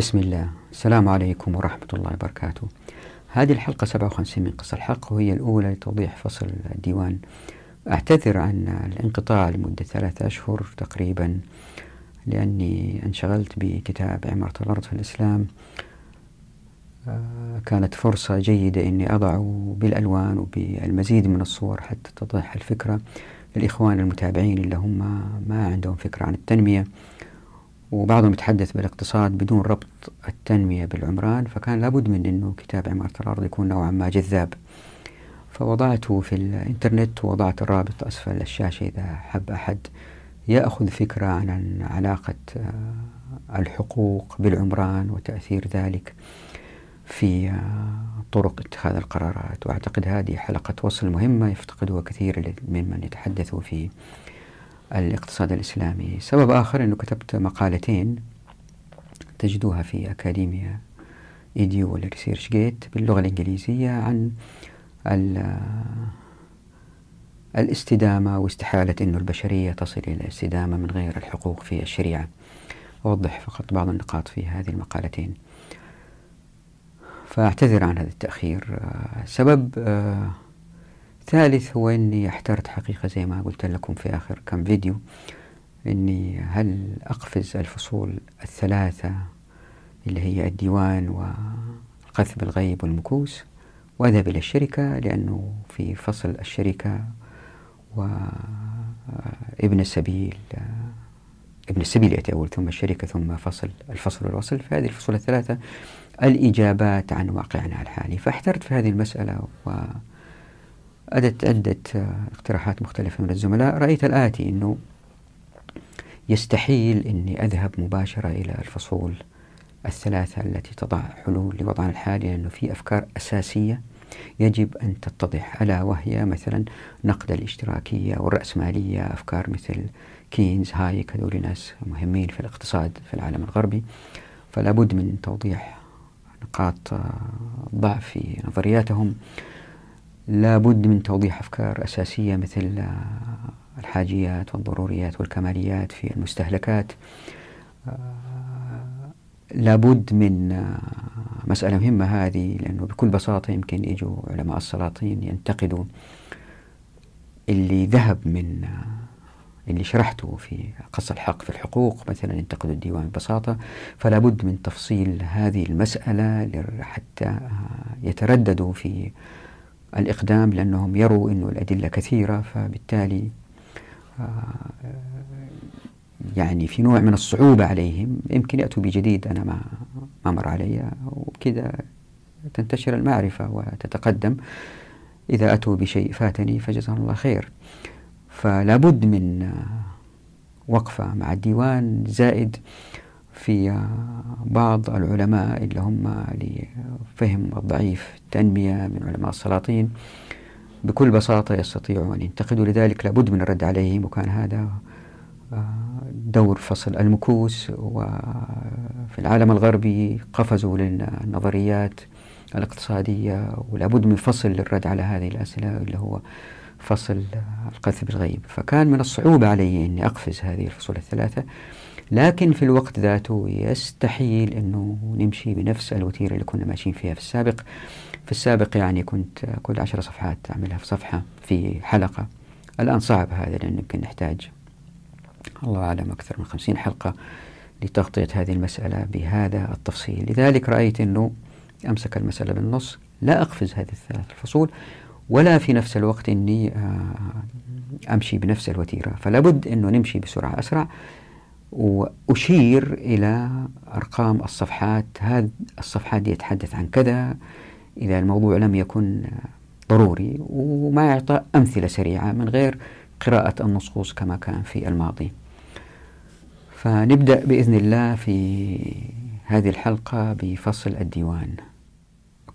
بسم الله. السلام عليكم ورحمة الله وبركاته. هذه الحلقة 57 من قصة الحق وهي الأولى لتوضيح فصل الديوان. أعتذر عن الانقطاع لمدة ثلاثة أشهر تقريبا لأني انشغلت بكتاب عمارة الأرض في الإسلام. آه، كانت فرصة جيدة أني أضعه بالألوان وبالمزيد من الصور حتى تتضح الفكرة للإخوان المتابعين اللي هم ما عندهم فكرة عن التنمية. وبعضهم يتحدث بالاقتصاد بدون ربط التنمية بالعمران فكان لابد من أنه كتاب عمارة الأرض يكون نوعا ما جذاب. فوضعته في الإنترنت ووضعت الرابط أسفل الشاشة إذا حب أحد. يأخذ فكرة عن علاقة آه، الحقوق بالعمران وتأثير ذلك في آه، طرق اتخاذ القرارات. وأعتقد هذه حلقة وصل مهمة يفتقدها كثير ممن يتحدثوا في الاقتصاد الإسلامي. سبب آخر أنه كتبت مقالتين تجدوها في أكاديميا إيديو ولا ريسيرش جيت باللغة الإنجليزية عن الاستدامة واستحالة أن البشرية تصل إلى الاستدامة من غير الحقوق في الشريعة. أوضح فقط بعض النقاط في هذه المقالتين. فأعتذر عن هذا التأخير. سبب آه ثالث هو أني احترت حقيقة زي ما قلت لكم في آخر كم فيديو أني هل أقفز الفصول الثلاثة اللي هي الديوان والقذف بالغيب والمكوس وأذهب إلى الشركة لأنه في فصل الشركة وابن السبيل ابن السبيل يأتي أول ثم الشركة ثم فصل الفصل والوصل في هذه الفصول الثلاثة الإجابات عن واقعنا الحالي. فاحترت في هذه المسألة و أدت عدة اقتراحات مختلفة من الزملاء. رأيت الآتي أنه يستحيل أني أذهب مباشرة إلى الفصول الثلاثة التي تضع حلول لوضعنا الحالي لأنه في أفكار أساسية يجب أن تتضح ألا وهي مثلا نقد الاشتراكية والرأسمالية أفكار مثل كينز هايك هذول ناس مهمين في الاقتصاد في العالم الغربي. فلا بد من توضيح نقاط ضعف في نظرياتهم. لا بد من توضيح أفكار أساسية مثل الحاجيات والضروريات والكماليات في المستهلكات. لابد من مسألة مهمة هذه لأنه بكل بساطة يمكن يجوا علماء السلاطين ينتقدوا اللي ذهب من اللي شرحته في قص الحق في الحقوق مثلا ينتقدوا الديوان ببساطة. فلا بد من تفصيل هذه المسألة حتى يترددوا في الإقدام لأنهم يروا أن الأدلة كثيرة فبالتالي آه، يعني في نوع من الصعوبة عليهم. يمكن يأتوا بجديد أنا ما ما مر علي. وبكذا تنتشر المعرفة وتتقدم. إذا أتوا بشيء فاتني فجزاهم الله خير. فلا بد من وقفة مع الديوان زائد في بعض العلماء اللي هم لفهم الضعيف التنمية من علماء السلاطين بكل بساطة يستطيعوا أن ينتقدوا لذلك لابد من الرد عليهم وكان هذا آه، دور فصل المكوس وفي العالم الغربي قفزوا للنظريات الاقتصادية ولابد من فصل للرد على هذه الأسئلة اللي هو فصل القذف بالغيب. فكان من الصعوبة علي أني أقفز هذه الفصول الثلاثة لكن في الوقت ذاته يستحيل أنه نمشي بنفس الوتيرة اللي كنا ماشيين فيها في السابق. في السابق يعني كنت كل عشر صفحات أعملها في صفحة في حلقة. الآن صعب هذا لأن يمكن نحتاج الله أعلم أكثر من خمسين حلقة لتغطية هذه المسألة بهذا التفصيل. لذلك رأيت أنه أمسك المسألة بالنص. لا أقفز هذه الثلاث الفصول ولا في نفس الوقت أني آه، أمشي بنفس الوتيرة. فلا بد أنه نمشي بسرعة أسرع. وأشير إلى أرقام الصفحات. هذه الصفحات دي يتحدث عن كذا إذا الموضوع لم يكن ضروري وما يعطى أمثلة سريعة من غير قراءة النصوص كما كان في الماضي. فنبدأ بإذن الله في هذه الحلقة بفصل الديوان.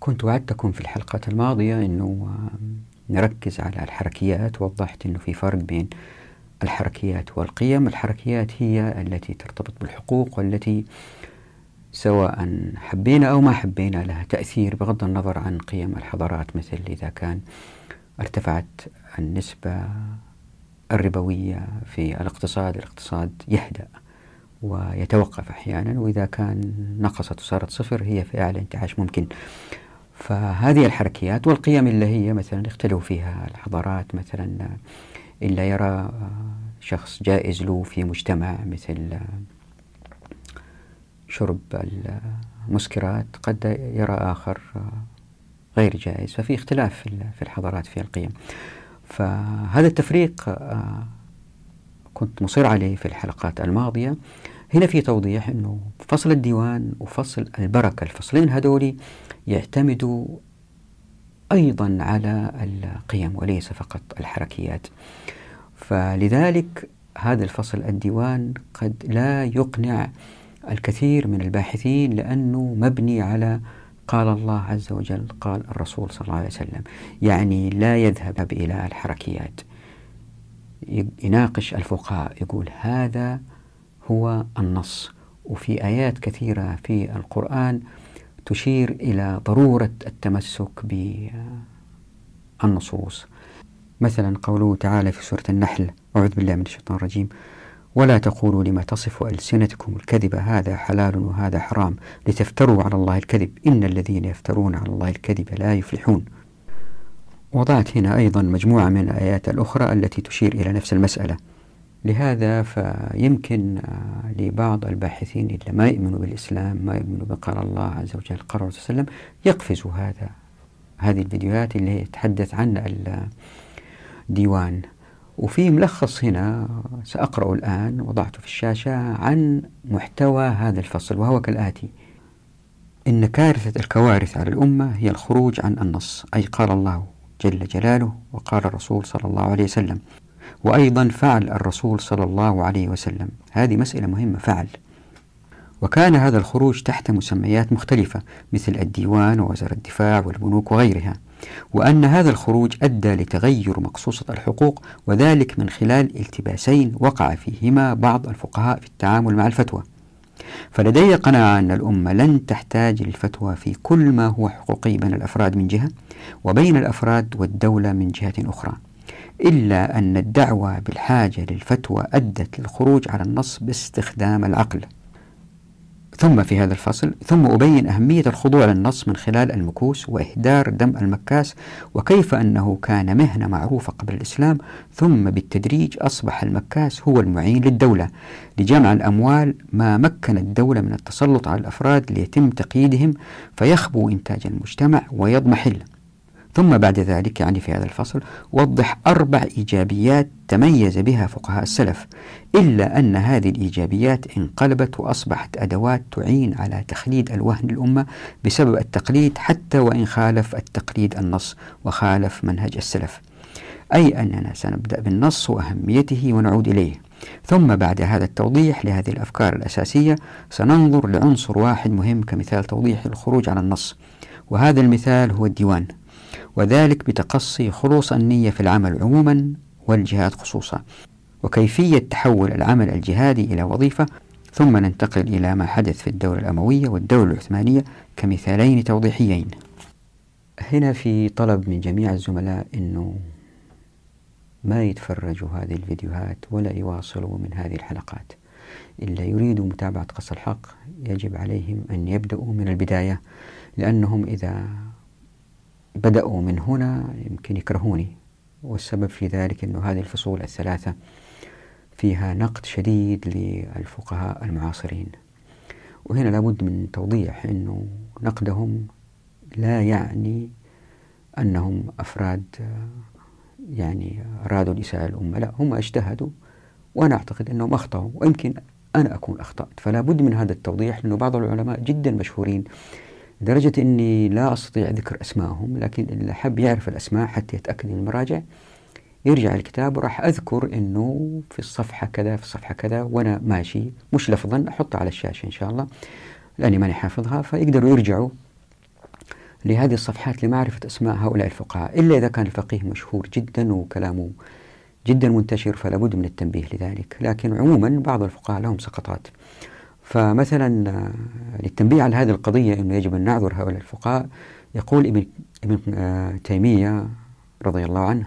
كنت وعدتكم في الحلقات الماضية أنه نركز على الحركيات. وضحت أنه في فرق بين الحركيات والقيم. الحركيات هي التي ترتبط بالحقوق والتي سواء حبينا أو ما حبينا لها تأثير بغض النظر عن قيم الحضارات مثل إذا كان ارتفعت النسبة الربوية في الاقتصاد الاقتصاد يهدأ ويتوقف أحيانا وإذا كان نقصت وصارت صفر هي في أعلى انتعاش ممكن. فهذه الحركيات والقيم اللي هي مثلا اختلوا فيها الحضارات مثلا إلا يرى شخص جائز له في مجتمع مثل شرب المسكرات قد يرى آخر غير جائز. ففي اختلاف في الحضارات في القيم. فهذا التفريق كنت مصر عليه في الحلقات الماضية. هنا في توضيح أنه فصل الديوان وفصل البركة الفصلين هذول يعتمدوا أيضا على القيم وليس فقط الحركيات. فلذلك هذا الفصل الديوان قد لا يقنع الكثير من الباحثين لأنه مبني على قال الله عز وجل قال الرسول صلى الله عليه وسلم. يعني لا يذهب إلى الحركيات. يناقش الفقهاء يقول هذا هو النص. وفي آيات كثيرة في القرآن تشير إلى ضرورة التمسك بالنصوص. مثلا قوله تعالى في سورة النحل أعوذ بالله من الشيطان الرجيم ولا تقولوا لما تصف ألسنتكم الكذب هذا حلال وهذا حرام لتفتروا على الله الكذب إن الذين يفترون على الله الكذب لا يفلحون. وضعت هنا أيضا مجموعة من الآيات الأخرى التي تشير إلى نفس المسألة. لهذا فيمكن آه، لبعض الباحثين اللي ما يؤمنوا بالإسلام ما يؤمنوا بقال الله عز وجل عليه وسلم يقفزوا هذا هذه الفيديوهات اللي هي تتحدث عن الديوان. وفي ملخص هنا سأقرأ الآن وضعته في الشاشة عن محتوى هذا الفصل وهو كالآتي. إن كارثة الكوارث على الأمة هي الخروج عن النص أي قال الله جل جلاله وقال الرسول صلى الله عليه وسلم. وأيضا فعل الرسول صلى الله عليه وسلم. هذه مسألة مهمة فعل. وكان هذا الخروج تحت مسميات مختلفة مثل الديوان ووزارة الدفاع والبنوك وغيرها. وأن هذا الخروج أدى لتغير مقصوصة الحقوق وذلك من خلال التباسين وقع فيهما بعض الفقهاء في التعامل مع الفتوى. فلدي قناعة أن الأمة لن تحتاج للفتوى في كل ما هو حقوقي بين الأفراد من جهة وبين الأفراد والدولة من جهة أخرى. إلا أن الدعوة بالحاجة للفتوى أدت للخروج على النص باستخدام العقل. ثم في هذا الفصل ثم أبين أهمية الخضوع للنص من خلال المكوس وإهدار دم المكاس وكيف أنه كان مهنة معروفة قبل الإسلام ثم بالتدريج أصبح المكاس هو المعين للدولة لجمع الأموال ما مكن الدولة من التسلط على الأفراد ليتم تقييدهم فيخبو إنتاج المجتمع ويضمحل. ثم بعد ذلك يعني في هذا الفصل وضح أربع إيجابيات تميز بها فقهاء السلف إلا أن هذه الإيجابيات انقلبت وأصبحت أدوات تعين على تخليد الوهن الأمة بسبب التقليد حتى وإن خالف التقليد النص وخالف منهج السلف. أي أننا سنبدأ بالنص وأهميته ونعود إليه. ثم بعد هذا التوضيح لهذه الأفكار الأساسية سننظر لعنصر واحد مهم كمثال توضيح الخروج على النص وهذا المثال هو الديوان. وذلك بتقصي خلوص النية في العمل عموما والجهاد خصوصا وكيفية تحول العمل الجهادي إلى وظيفة ثم ننتقل إلى ما حدث في الدولة الأموية والدولة العثمانية كمثالين توضيحيين. هنا في طلب من جميع الزملاء أنه ما يتفرجوا هذه الفيديوهات ولا يواصلوا من هذه الحلقات. إلا يريدوا متابعة قص الحق يجب عليهم أن يبدأوا من البداية لأنهم إذا بدأوا من هنا يمكن يكرهوني. والسبب في ذلك أن هذه الفصول الثلاثة فيها نقد شديد للفقهاء المعاصرين. وهنا لابد من توضيح أنه نقدهم لا يعني أنهم أفراد يعني أرادوا الإساءة الأمة لا هم اجتهدوا وأنا أعتقد أنهم أخطأوا ويمكن أنا أكون أخطأت. فلا بد من هذا التوضيح لأنه بعض العلماء جدا مشهورين لدرجة أني لا أستطيع ذكر أسمائهم لكن اللي حب يعرف الأسماء حتى يتأكد من المراجع يرجع الكتاب وراح أذكر أنه في الصفحة كذا في الصفحة كذا وأنا ماشي مش لفظا أحطها على الشاشة إن شاء الله لأني ماني حافظها فيقدروا يرجعوا لهذه الصفحات لمعرفة أسماء هؤلاء الفقهاء. إلا إذا كان الفقيه مشهور جدا وكلامه جدا منتشر فلا بد من التنبيه لذلك. لكن عموما بعض الفقهاء لهم سقطات. فمثلا آه، للتنبيه على هذه القضية أنه يجب أن نعذر هؤلاء الفقهاء يقول ابن, ابن آه، تيمية رضي الله عنه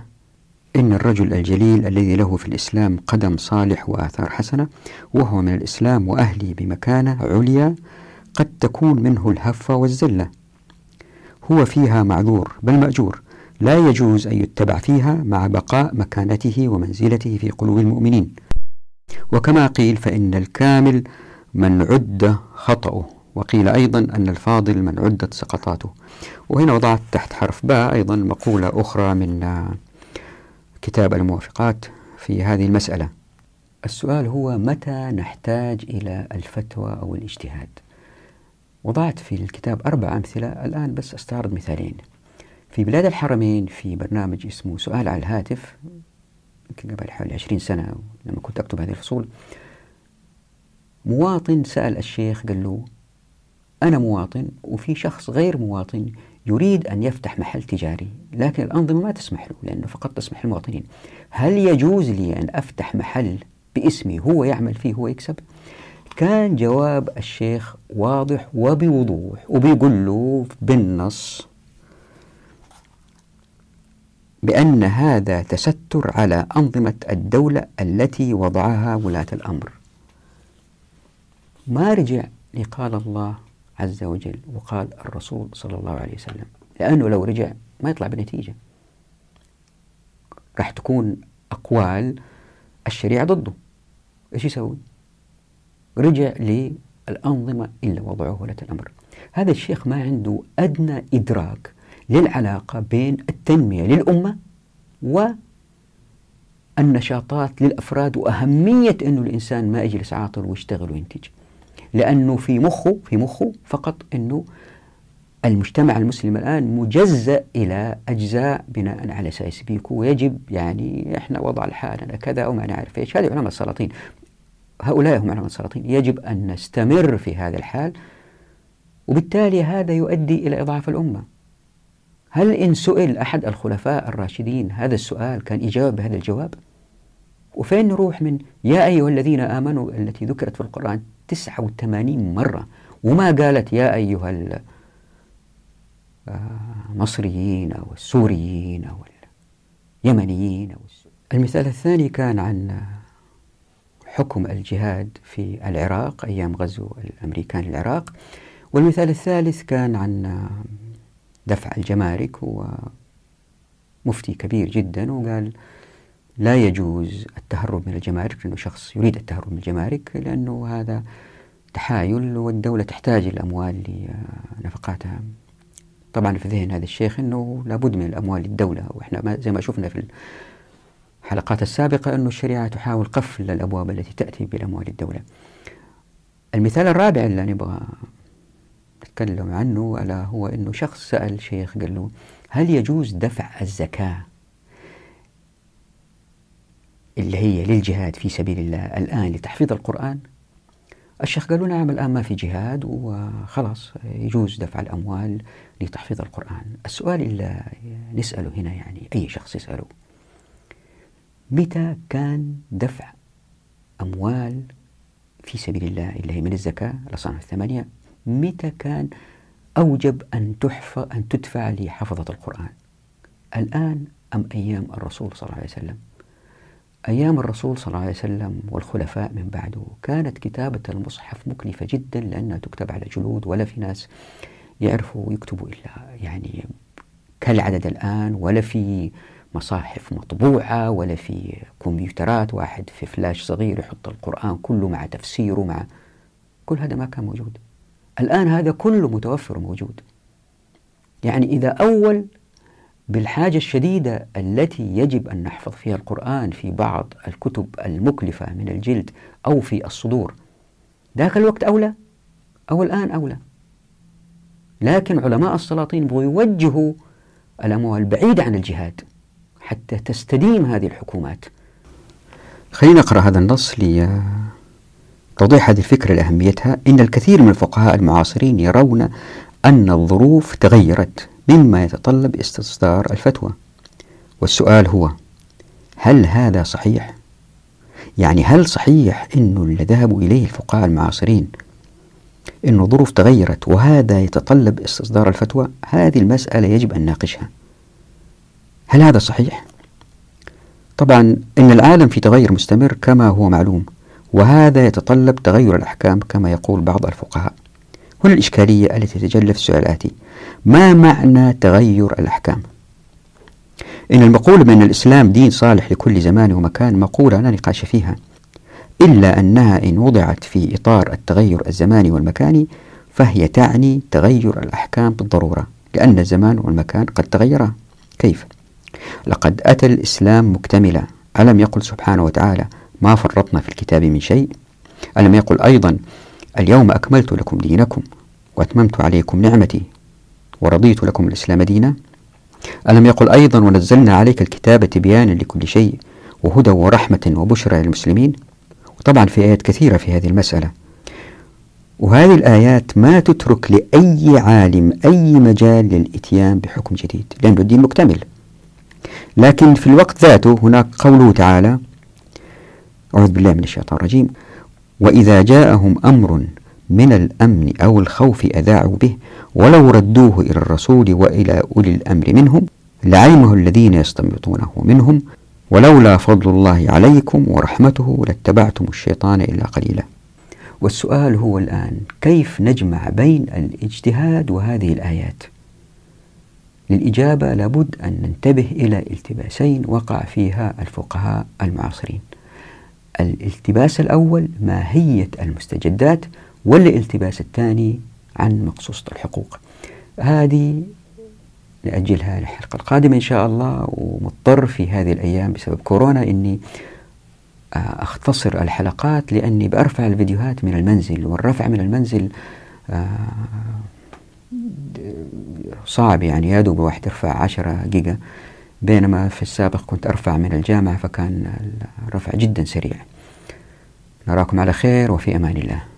إن الرجل الجليل الذي له في الإسلام قدم صالح وآثار حسنة وهو من الإسلام وأهله بمكانة عليا قد تكون منه الهفة والزلة. هو فيها معذور بل مأجور لا يجوز أن يتبع فيها مع بقاء مكانته ومنزلته في قلوب المؤمنين. وكما قيل فإن الكامل من عد خطأه. وقيل أيضا أن الفاضل من عدت سقطاته. وهنا وضعت تحت حرف باء أيضا مقولة أخرى من كتاب الموافقات في هذه المسألة. السؤال هو متى نحتاج إلى الفتوى أو الاجتهاد؟ وضعت في الكتاب أربع أمثلة الآن بس أستعرض مثالين. في بلاد الحرمين في برنامج اسمه سؤال على الهاتف يمكن قبل حوالي عشرين سنة لما كنت أكتب هذه الفصول مواطن سأل الشيخ قال له أنا مواطن وفي شخص غير مواطن يريد أن يفتح محل تجاري لكن الأنظمة ما تسمح له لأنه فقط تسمح للمواطنين هل يجوز لي أن أفتح محل باسمي هو يعمل فيه هو يكسب؟ كان جواب الشيخ واضح وبوضوح وبيقول له بالنص بأن هذا تستر على أنظمة الدولة التي وضعها ولاة الأمر. ما رجع لقال الله عز وجل وقال الرسول صلى الله عليه وسلم. لأنه لو رجع ما يطلع بنتيجة. راح تكون أقوال الشريعة ضده. إيش يسوي؟ رجع للأنظمة إلا وضعه ولاة الأمر. هذا الشيخ ما عنده أدنى إدراك للعلاقة بين التنمية للأمة والنشاطات للأفراد وأهمية أنه الإنسان ما يجلس عاطل ويشتغل وينتج. لأنه في مخه في مخه فقط أنه المجتمع المسلم الآن مجزأ إلى أجزاء بناء على سايسبيكو ويجب يعني إحنا وضع الحالنا كذا أو ما نعرف إيش. هذه علماء السلاطين. هؤلاء هم علماء السلاطين. يجب أن نستمر في هذا الحال وبالتالي هذا يؤدي إلى إضعاف الأمة. هل إن سئل أحد الخلفاء الراشدين هذا السؤال كان يجاوب بهذا الجواب؟ وفين نروح من يا أيها الذين آمنوا التي ذكرت في القرآن 89 مرة وما قالت يا أيها المصريين أو السوريين أو اليمنيين أو المثال الثاني كان عن حكم الجهاد في العراق أيام غزو الأمريكان العراق. والمثال الثالث كان عن دفع الجمارك هو مفتي كبير جدا وقال لا يجوز التهرب من الجمارك لأنه شخص يريد التهرب من الجمارك لأنه هذا تحايل والدولة تحتاج الأموال لنفقاتها. طبعا في ذهن هذا الشيخ أنه لابد من الأموال للدولة. وإحنا زي ما شفنا في الحلقات السابقة أن الشريعة تحاول قفل الأبواب التي تأتي بالأموال الدولة المثال الرابع اللي نبغى نتكلم عنه ألا هو أنه شخص سأل شيخ قال له هل يجوز دفع الزكاة اللي هي للجهاد في سبيل الله الآن لتحفيظ القرآن. الشيخ قالوا نعم الآن ما في جهاد وخلاص يجوز دفع الأموال لتحفيظ القرآن. السؤال اللي نسأله هنا يعني أي شخص يسأله متى كان دفع أموال في سبيل الله اللي هي من الزكاة الأصناف الثمانية متى كان أوجب أن تحفى أن تدفع لحفظة القرآن؟ الآن أم أيام الرسول صلى الله عليه وسلم؟ أيام الرسول صلى الله عليه وسلم والخلفاء من بعده كانت كتابة المصحف مكلفة جدا لأنها تكتب على جلود ولا في ناس يعرفوا يكتبوا إلا يعني كالعدد الآن ولا في مصاحف مطبوعة ولا في كمبيوترات. واحد في فلاش صغير يحط القرآن كله مع تفسيره مع كل هذا ما كان موجود. الآن هذا كله متوفر وموجود. يعني إذا أول بالحاجة الشديدة التي يجب أن نحفظ فيها القرآن في بعض الكتب المكلفة من الجلد أو في الصدور. ذاك الوقت أولى أو الآن أولى. لكن علماء السلاطين يوجهوا الأموال بعيدة عن الجهاد حتى تستديم هذه الحكومات. خلينا نقرأ هذا النص لتوضيح هذه الفكرة لأهميتها. إن الكثير من الفقهاء المعاصرين يرون أن الظروف تغيرت. مما يتطلب استصدار الفتوى. والسؤال هو هل هذا صحيح؟ يعني هل صحيح أنه اللي ذهبوا إليه الفقهاء المعاصرين أنه الظروف تغيرت وهذا يتطلب استصدار الفتوى؟ هذه المسألة يجب أن نناقشها. هل هذا صحيح؟ طبعا إن العالم في تغير مستمر كما هو معلوم وهذا يتطلب تغير الأحكام كما يقول بعض الفقهاء. هنا الإشكالية التي تتجلى في السؤال الآتي ما معنى تغير الأحكام؟ إن المقولة بأن الإسلام دين صالح لكل زمان ومكان مقولة لا نقاش فيها إلا أنها إن وضعت في إطار التغير الزماني والمكاني فهي تعني تغير الأحكام بالضرورة لأن الزمان والمكان قد تغيرا كيف؟ لقد أتى الإسلام مكتملا ألم يقل سبحانه وتعالى ما فرطنا في الكتاب من شيء ألم يقل أيضا اليوم أكملت لكم دينكم وأتممت عليكم نعمتي ورضيت لكم الإسلام دينا. ألم يقل أيضا ونزلنا عليك الكتاب تبيانا لكل شيء وهدى ورحمة وبشرى للمسلمين. وطبعا في آيات كثيرة في هذه المسألة. وهذه الآيات ما تترك لأي عالم أي مجال للإتيان بحكم جديد لأن الدين مكتمل. لكن في الوقت ذاته هناك قوله تعالى أعوذ بالله من الشيطان الرجيم. وإذا جاءهم أمر من الأمن أو الخوف أذاعوا به ولو ردوه إلى الرسول وإلى أولي الأمر منهم لعلمه الذين يستنبطونه منهم ولولا فضل الله عليكم ورحمته لاتبعتم الشيطان إلا قليلا. والسؤال هو الآن كيف نجمع بين الاجتهاد وهذه الآيات؟ للإجابة لابد أن ننتبه إلى التباسين وقع فيها الفقهاء المعاصرين. الالتباس الأول ماهية المستجدات والالتباس الثاني عن مقصوصة الحقوق. هذه نأجلها للحلقة القادمة إن شاء الله ومضطر في هذه الأيام بسبب كورونا إني آه، أختصر الحلقات لأني بأرفع الفيديوهات من المنزل والرفع من المنزل آه، صعب يعني يا دوب الواحد يرفع عشرة جيجا. بينما في السابق كنت أرفع من الجامعة فكان الرفع جدا سريع. نراكم على خير وفي أمان الله.